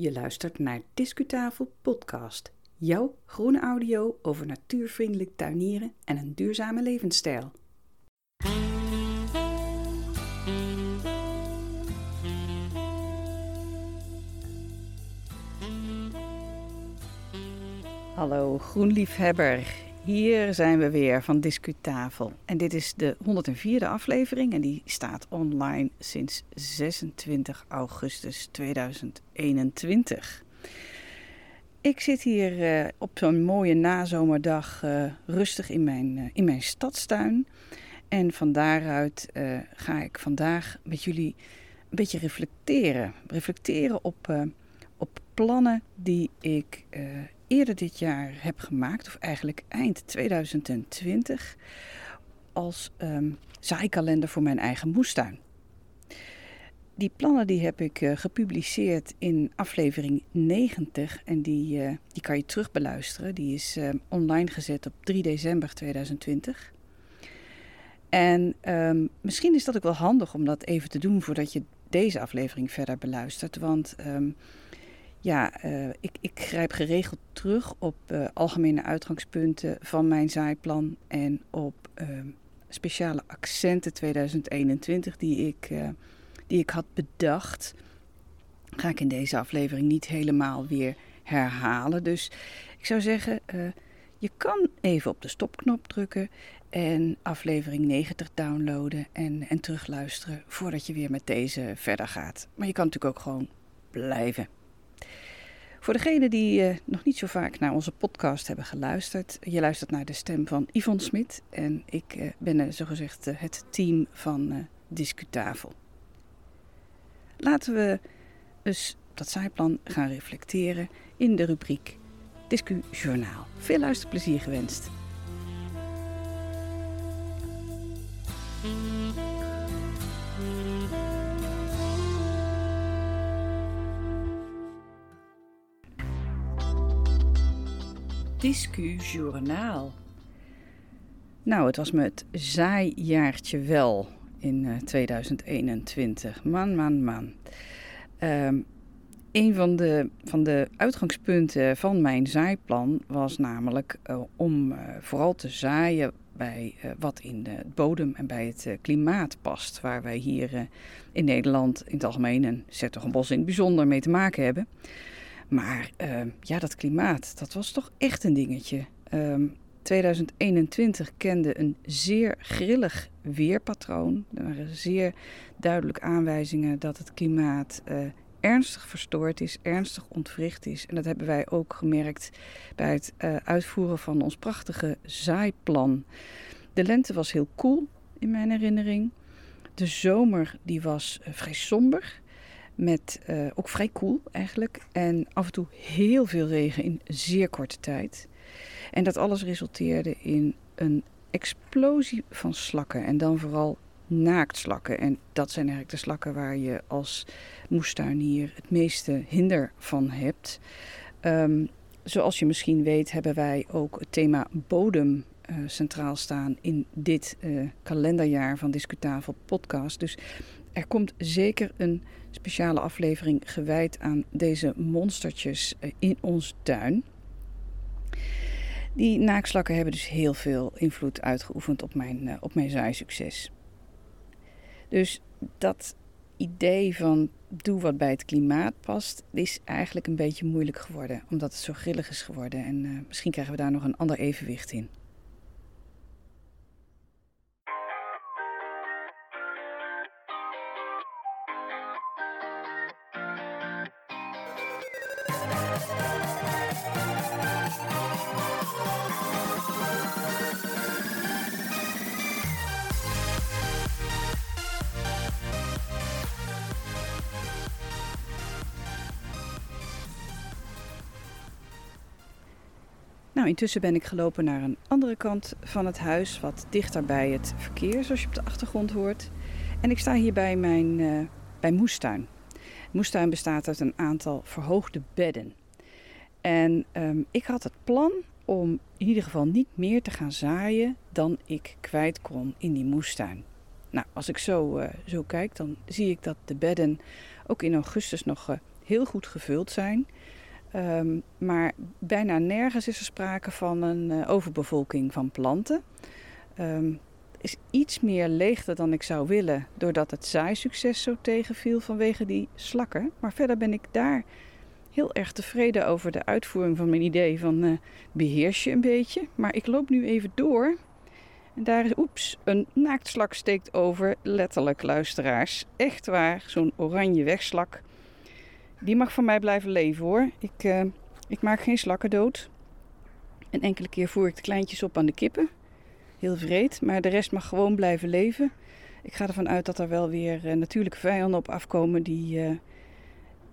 Je luistert naar Discutafel Podcast. Jouw groene audio over natuurvriendelijk tuinieren en een duurzame levensstijl. Hallo groenliefhebber, hier zijn we weer van Discutafel. En dit is de 104e aflevering en die staat online sinds 26 augustus 2021. Ik zit hier uh, op zo'n mooie nazomerdag uh, rustig in mijn, uh, in mijn stadstuin. En van daaruit ga ik vandaag met jullie een beetje reflecteren. Reflecteren op, op plannen die ik eerder dit jaar heb gemaakt, of eigenlijk eind 2020, als um, zaaikalender voor mijn eigen moestuin. Die plannen die heb ik uh, gepubliceerd in aflevering 90 en die, uh, die kan je terug beluisteren. Die is uh, online gezet op 3 december 2020. En um, misschien is dat ook wel handig om dat even te doen voordat je deze aflevering verder beluistert. Want ja, uh, ik, ik, grijp geregeld terug op uh, algemene uitgangspunten van mijn zaaiplan en op uh, speciale accenten 2021 die ik, die ik had bedacht. Ga ik in deze aflevering niet helemaal weer herhalen. Dus ik zou zeggen, je kan even op de stopknop drukken en aflevering 90 downloaden en, en terugluisteren voordat je weer met deze verder gaat. Maar je kan natuurlijk ook gewoon blijven. Voor degenen die uh, nog niet zo vaak naar onze podcast hebben geluisterd, je luistert naar de stem van Yvonne Smit en ik uh, ben uh, zogezegd het team van Discutafel. Laten we dus dat zijplan gaan reflecteren in de rubriek Discu Journaal. Veel luisterplezier gewenst. Discu Journaal. Nou, het was me het zaaijaartje wel in uh, 2021. Man, man, man. Um, een van de, van de uitgangspunten van mijn zaaiplan was namelijk uh, om uh, vooral te zaaien bij wat in de bodem en bij het klimaat past. Waar wij hier in Nederland in het algemeen en Zertogenbos in het bijzonder mee te maken hebben. Maar uh, ja, dat klimaat, dat was toch echt een dingetje. Um, 2021 kende een zeer grillig weerpatroon. Er waren zeer duidelijk aanwijzingen dat het klimaat uh, ernstig verstoord is, ernstig ontwricht is. En dat hebben wij ook gemerkt bij het uh, uitvoeren van ons prachtige zaaiplan. De lente was heel koel in mijn herinnering. De zomer die was uh, vrij somber. Met uh, ook vrij koel eigenlijk. En af en toe heel veel regen in zeer korte tijd. En dat alles resulteerde in een explosie van slakken. En dan vooral naaktslakken. En dat zijn eigenlijk de slakken waar je als moestuinier het meeste hinder van hebt. Um, zoals je misschien weet hebben wij ook het thema bodem uh, centraal staan in dit uh, kalenderjaar van Discutafel podcast. Dus er komt zeker een speciale aflevering gewijd aan deze monstertjes eh, in ons tuin. Die naakslakken hebben dus heel veel invloed uitgeoefend op mijn, op mijn zaaisucces. Dus dat idee van doe wat bij het klimaat past, is eigenlijk een beetje moeilijk geworden. Omdat het zo grillig is geworden. En uh, misschien krijgen we daar nog een ander evenwicht in. Nou, intussen ben ik gelopen naar een andere kant van het huis, wat dichter bij het verkeer, zoals je op de achtergrond hoort. En ik sta hier bij mijn uh, bij moestuin. Moestuin bestaat uit een aantal verhoogde bedden. En um, ik had het plan om in ieder geval niet meer te gaan zaaien dan ik kwijt kon in die moestuin. Nou, als ik zo, uh, zo kijk, dan zie ik dat de bedden ook in augustus nog uh, heel goed gevuld zijn. Ehm, maar bijna nergens is er sprake van een uh, overbevolking van planten. Um, is iets meer leegte dan ik zou willen, doordat het zaaisucces zo tegenviel vanwege die slakken. Maar verder ben ik daar heel erg tevreden over de uitvoering van mijn idee van uh, beheers je een beetje. Maar ik loop nu even door. En daar is, oeps, een naaktslak steekt over. Letterlijk, luisteraars. Echt waar, zo'n oranje wegslak. Die mag van mij blijven leven hoor. Ik, uh, ik maak geen slakken dood. Een enkele keer voer ik de kleintjes op aan de kippen. Heel vreed, maar de rest mag gewoon blijven leven. Ik ga ervan uit dat er wel weer uh, natuurlijke vijanden op afkomen die, uh,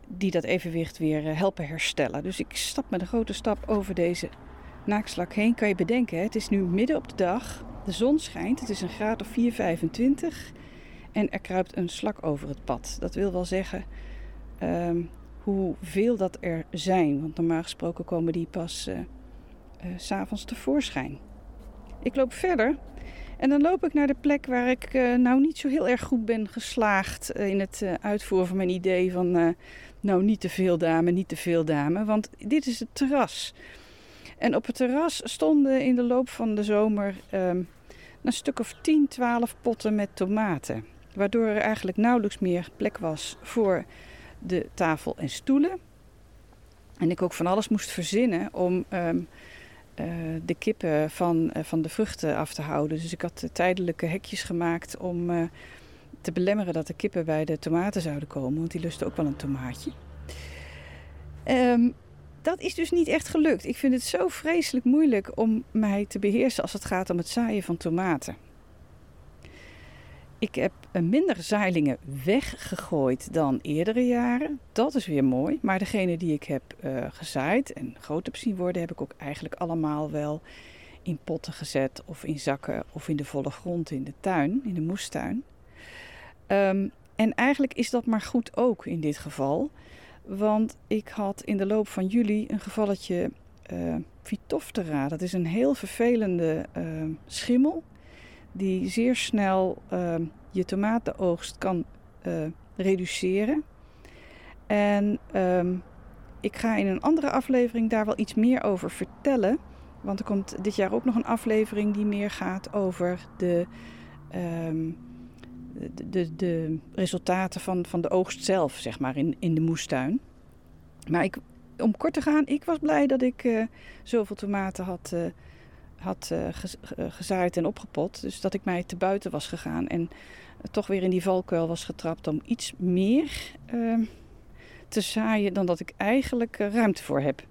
die dat evenwicht weer helpen herstellen. Dus ik stap met een grote stap over deze naakslak heen. Kan je bedenken, hè? het is nu midden op de dag. De zon schijnt, het is een graad of 4,25 en er kruipt een slak over het pad. Dat wil wel zeggen um, hoeveel dat er zijn. Want normaal gesproken komen die pas uh, uh, s'avonds tevoorschijn. Ik loop verder en dan loop ik naar de plek waar ik uh, nou niet zo heel erg goed ben geslaagd in het uitvoeren van mijn idee van nou niet te veel dame, niet te veel dame. Want dit is het terras. En op het terras stonden in de loop van de zomer um, een stuk of 10, 12 potten met tomaten. Waardoor er eigenlijk nauwelijks meer plek was voor de tafel en stoelen. En ik ook van alles moest verzinnen om um, uh, de kippen van, uh, van de vruchten af te houden. Dus ik had uh, tijdelijke hekjes gemaakt om te belemmeren dat de kippen bij de tomaten zouden komen. Want die lusten ook wel een tomaatje. Um, dat is dus niet echt gelukt. Ik vind het zo vreselijk moeilijk om mij te beheersen als het gaat om het zaaien van tomaten. Ik heb minder zaailingen weggegooid dan eerdere jaren. Dat is weer mooi. Maar degene die ik heb uh, gezaaid en groot heb zien worden, heb ik ook eigenlijk allemaal wel in potten gezet of in zakken of in de volle grond in de tuin, in de moestuin. Um, en eigenlijk is dat maar goed ook in dit geval. Want ik had in de loop van juli een gevalletje uh. Dat is een heel vervelende uh, schimmel die zeer snel uh, je tomatenoogst kan reduceren. En um, ik ga in een andere aflevering daar wel iets meer over vertellen. Want er komt dit jaar ook nog een aflevering die meer gaat over de, um, de, de, resultaten van, van de oogst zelf, zeg maar, in, in de moestuin. Maar ik, om kort te gaan, ik was blij dat ik uh, zoveel tomaten had, uh, had uh, gezaaid en opgepot. Dus dat ik mij te buiten was gegaan en toch weer in die valkuil was getrapt om iets meer ehm, te zaaien dan dat ik eigenlijk ruimte voor heb.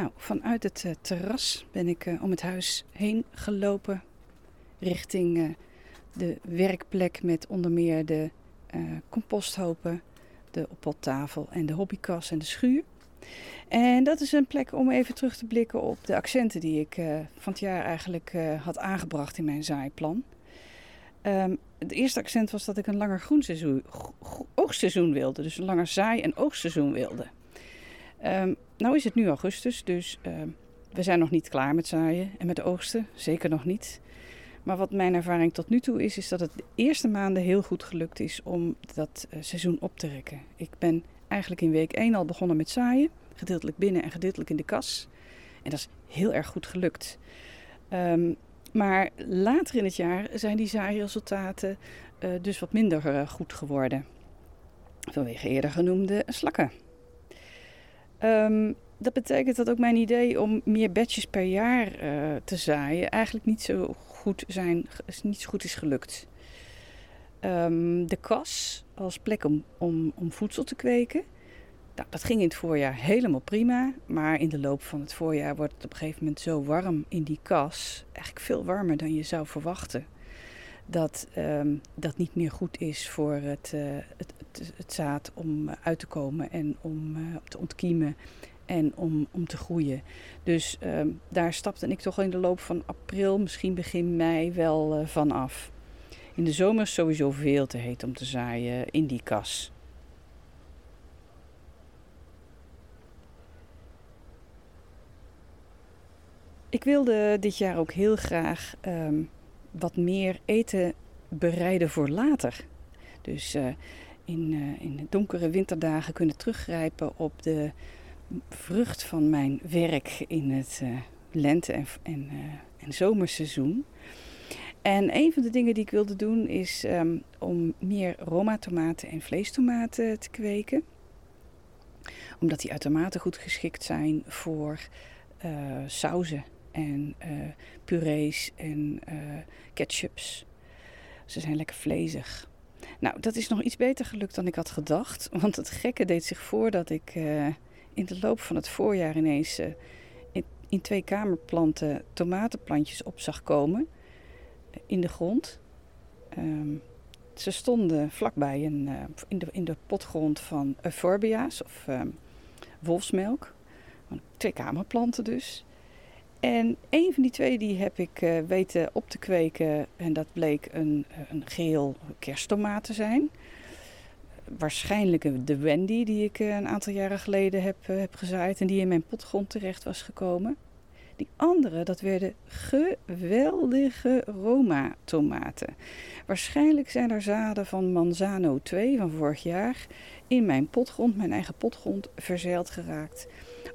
Nou, vanuit het uh, terras ben ik uh, om het huis heen gelopen richting uh, de werkplek met onder meer de composthopen, de oppottafel en de hobbykas en de schuur. En dat is een plek om even terug te blikken op de accenten die ik van het jaar eigenlijk had aangebracht in mijn zaaiplan. Um, het eerste accent was dat ik een langer groenseizoen, oogstseizoen wilde, dus een langer zaai- en oogstseizoen wilde. Um, nou is het nu augustus, dus uh, we zijn nog niet klaar met zaaien en met oogsten. Zeker nog niet. Maar wat mijn ervaring tot nu toe is, is dat het de eerste maanden heel goed gelukt is om dat uh, seizoen op te rekken. Ik ben eigenlijk in week 1 al begonnen met zaaien. Gedeeltelijk binnen en gedeeltelijk in de kas. En dat is heel erg goed gelukt. Um, maar later in het jaar zijn die zaairesultaten uh, dus wat minder goed geworden. Vanwege eerder genoemde slakken. Um, dat betekent dat ook mijn idee om meer batches per jaar uh, te zaaien eigenlijk niet zo goed, zijn, niet zo goed is gelukt. Um, de kas als plek om, om, om voedsel te kweken. Nou, dat ging in het voorjaar helemaal prima. Maar in de loop van het voorjaar wordt het op een gegeven moment zo warm in die kas. Eigenlijk veel warmer dan je zou verwachten. Dat um, dat niet meer goed is voor het, uh, het, het, zaad om uit te komen en om uh, te ontkiemen en om, om te groeien. Dus ehm, daar stapte ik toch in de loop van april, misschien begin mei, wel uh, van af. In de zomer is sowieso veel te heet om te zaaien in die kas. Ik wilde dit jaar ook heel graag um, wat meer eten bereiden voor later. Dus uh, in, uh, in donkere winterdagen kunnen teruggrijpen op de vrucht van mijn werk in het uh, lente- en, en, en, zomerseizoen. En een van de dingen die ik wilde doen is um, om meer Roma-tomaten en vleestomaten te kweken. Omdat die uitermate goed geschikt zijn voor sauzen en uh, purees en uh, ketchups. Ze zijn lekker vlezig. Nou, dat is nog iets beter gelukt dan ik had gedacht. Want het gekke deed zich voor dat ik uh, in de loop van het voorjaar ineens in, in, twee kamerplanten tomatenplantjes op zag komen in de grond. Um, ze stonden vlakbij een, in, de, in de potgrond van euphorbia's of um, wolfsmelk. Twee kamerplanten dus. En een van die twee die heb ik uh, weten op te kweken. En dat bleek een, een geel kersttomaat te zijn. Waarschijnlijk de Wendy die ik uh, een aantal jaren geleden heb, uh, heb gezaaid. En die in mijn potgrond terecht was gekomen. Die andere, dat werden geweldige Roma-tomaten. Waarschijnlijk zijn er zaden van Manzano 2 van vorig jaar in mijn potgrond, mijn eigen potgrond, verzeild geraakt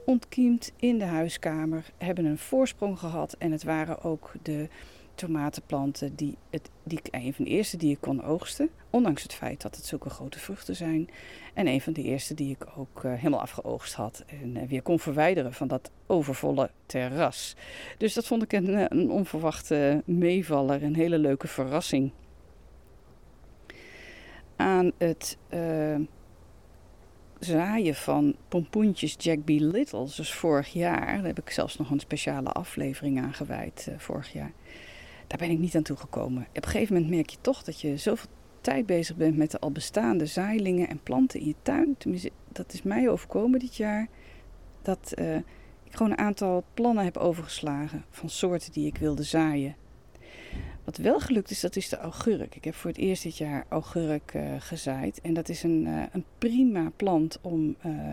ontkiemd in de huiskamer, hebben een voorsprong gehad. En het waren ook de tomatenplanten die, het, die een van de eerste die ik kon oogsten. Ondanks het feit dat het zulke grote vruchten zijn. En een van de eerste die ik ook uh, helemaal afgeoogst had. En uh, weer kon verwijderen van dat overvolle terras. Dus dat vond ik een, eh, onverwachte meevaller. Een hele leuke verrassing. Aan het zaaien van pompoentjes Jack B. Little, dus vorig jaar, daar heb ik zelfs nog een speciale aflevering aan gewijd uh, vorig jaar. Daar ben ik niet aan toegekomen. Op een gegeven moment merk je toch dat je zoveel tijd bezig bent met de al bestaande zaailingen en planten in je tuin. Tenminste, dat is mij overkomen dit jaar. Dat uh, ik gewoon een aantal plannen heb overgeslagen van soorten die ik wilde zaaien. Wat wel gelukt is, dat is de augurk. Ik heb voor het eerst dit jaar augurk uh, gezaaid. En dat is een, uh, een prima plant om uh,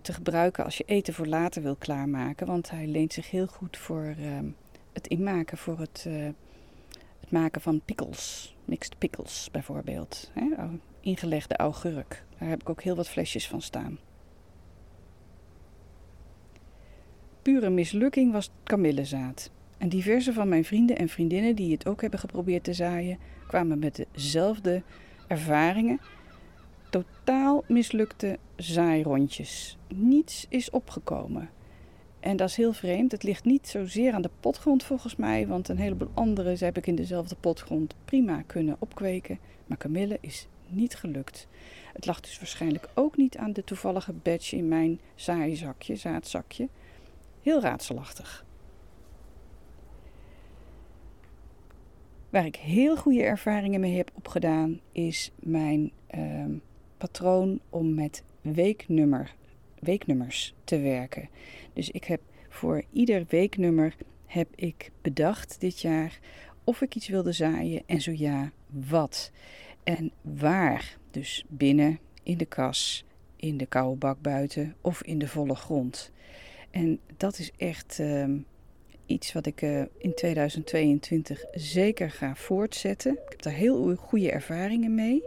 te gebruiken als je eten voor later wil klaarmaken. Want hij leent zich heel goed voor het inmaken, voor het, het, maken van pickles. Mixed pickles bijvoorbeeld. Hè? Ingelegde augurk. Daar heb ik ook heel wat flesjes van staan. Pure mislukking was kamillezaad. En diverse van mijn vrienden en vriendinnen die het ook hebben geprobeerd te zaaien, kwamen met dezelfde ervaringen. Totaal mislukte zaairondjes. Niets is opgekomen. En dat is heel vreemd. Het ligt niet zozeer aan de potgrond volgens mij, want een heleboel andere heb ik in dezelfde potgrond prima kunnen opkweken. Maar kamille is niet gelukt. Het lag dus waarschijnlijk ook niet aan de toevallige badge in mijn zaaizakje, zaadzakje. Heel raadselachtig. Waar ik heel goede ervaringen mee heb opgedaan, is mijn uh, patroon om met weeknummer, weeknummers te werken. Dus ik heb voor ieder weeknummer heb ik bedacht dit jaar of ik iets wilde zaaien en zo ja, wat. En waar. Dus binnen, in de kas, in de koude bak buiten of in de volle grond. En dat is echt. Uh, iets wat ik uh, in 2022 zeker ga voortzetten. Ik heb daar heel goede ervaringen mee.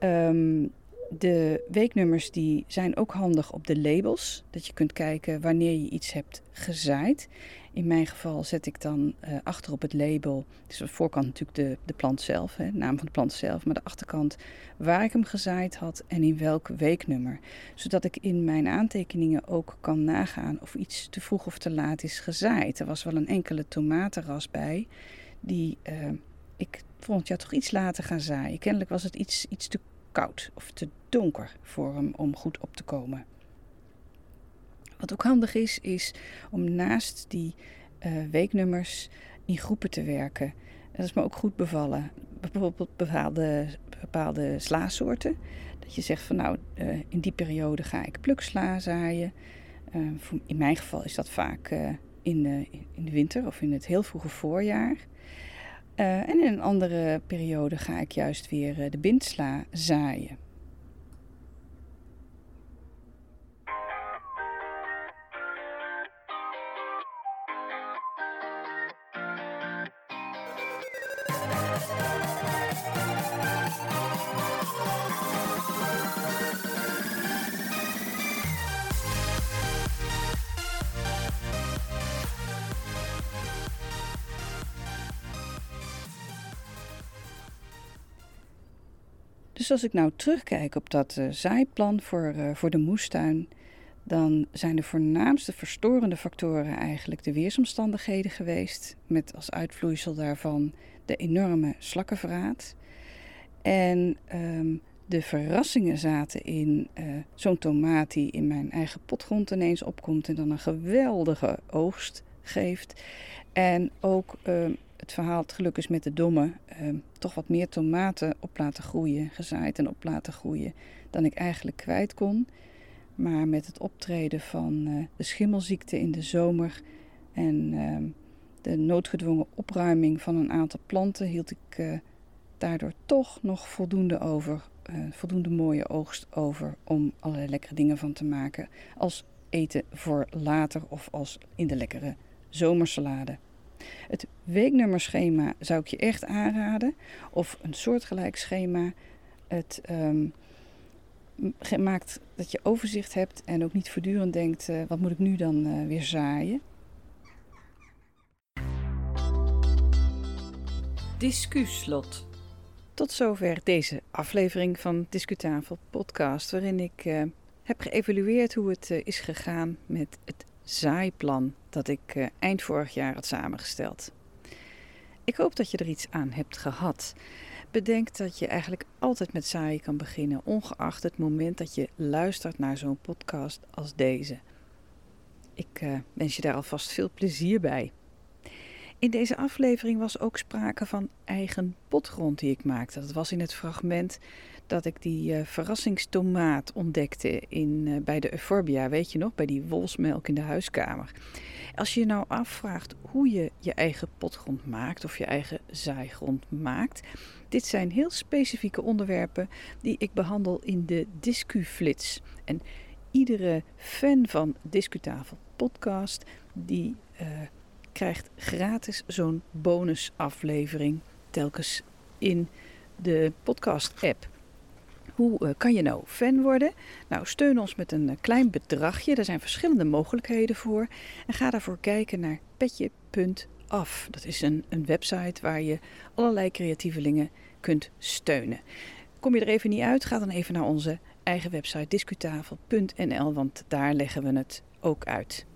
Um, de weeknummers die zijn ook handig op de labels. Dat je kunt kijken wanneer je iets hebt gezaaid. In mijn geval zet ik dan uh, achter op het label, dus de voorkant natuurlijk de, de plant zelf, hè, de naam van de plant zelf, maar de achterkant waar ik hem gezaaid had en in welk weeknummer. Zodat ik in mijn aantekeningen ook kan nagaan of iets te vroeg of te laat is gezaaid. Er was wel een enkele tomatenras bij die uh, ik volgend jaar toch iets later ga zaaien. Kennelijk was het iets, iets te koud of te donker voor hem om goed op te komen. Wat ook handig is, is om naast die uh, weeknummers in groepen te werken. Dat is me ook goed bevallen. Bijvoorbeeld bepaalde, bepaalde slaasoorten. Dat je zegt van nou, uh, in die periode ga ik pluksla zaaien. in mijn geval is dat vaak in, de, in de winter of in het heel vroege voorjaar. en in een andere periode ga ik juist weer de bindsla zaaien. Dus als ik nou terugkijk op dat uh, zaaiplan voor, uh, voor de moestuin, dan zijn de voornaamste verstorende factoren eigenlijk de weersomstandigheden geweest, met als uitvloeisel daarvan de enorme slakkenverraad. En um, de verrassingen zaten in uh, zo'n tomaat die in mijn eigen potgrond ineens opkomt en dan een geweldige oogst geeft. En ook uh, het verhaal Het geluk is met de domme, uh, toch wat meer tomaten op laten groeien, gezaaid en op laten groeien, dan ik eigenlijk kwijt kon. Maar met het optreden van uh, de schimmelziekte in de zomer en ehm, de noodgedwongen opruiming van een aantal planten hield ik uh, daardoor toch nog voldoende over, uh, voldoende mooie oogst over om allerlei lekkere dingen van te maken. Als eten voor later of als in de lekkere zomersalade. Het weeknummerschema zou ik je echt aanraden. Of een soortgelijk schema. Het um, maakt dat je overzicht hebt en ook niet voortdurend denkt: uh, wat moet ik nu dan uh, weer zaaien? Discuslot. Tot zover deze aflevering van Discutafel Podcast, waarin ik uh, heb geëvalueerd hoe het is gegaan met het zaaiplan dat ik uh, eind vorig jaar had samengesteld. Ik hoop dat je er iets aan hebt gehad. Bedenk dat je eigenlijk altijd met zaaien kan beginnen, ongeacht het moment dat je luistert naar zo'n podcast als deze. Ik uh, wens je daar alvast veel plezier bij. In deze aflevering was ook sprake van eigen potgrond die ik maakte. Dat was in het fragment dat ik die uh, verrassingstomaat ontdekte in, uh, bij de Euphorbia, weet je nog, bij die wolfsmelk in de huiskamer. Als je je nou afvraagt hoe je je eigen potgrond maakt of je eigen zaaigrond maakt, dit zijn heel specifieke onderwerpen die ik behandel in de Discuflits. En iedere fan van Discutafel podcast die uh, krijgt gratis zo'n bonusaflevering telkens in de podcast-app. Hoe uh, kan je nou fan worden? Nou, steun ons met een uh, klein bedragje. Er zijn verschillende mogelijkheden voor. En ga daarvoor kijken naar petje.af. Dat is een, een website waar je allerlei creatievelingen kunt steunen. Kom je er even niet uit? Ga dan even naar onze eigen website discutafel.nl, want daar leggen we het ook uit.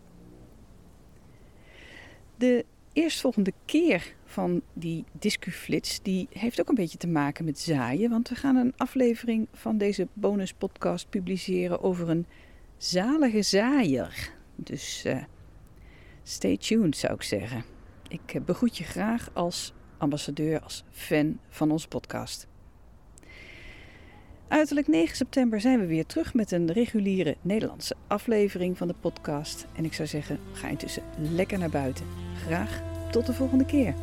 De eerstvolgende keer van die discuflits, die heeft ook een beetje te maken met zaaien. Want we gaan een aflevering van deze bonuspodcast publiceren over een zalige zaaier. Dus uh, stay tuned zou ik zeggen. Ik uh, begroet je graag als ambassadeur, als fan van onze podcast. Uiterlijk 9 september zijn we weer terug met een reguliere Nederlandse aflevering van de podcast. En ik zou zeggen, ga intussen lekker naar buiten. Graag tot de volgende keer.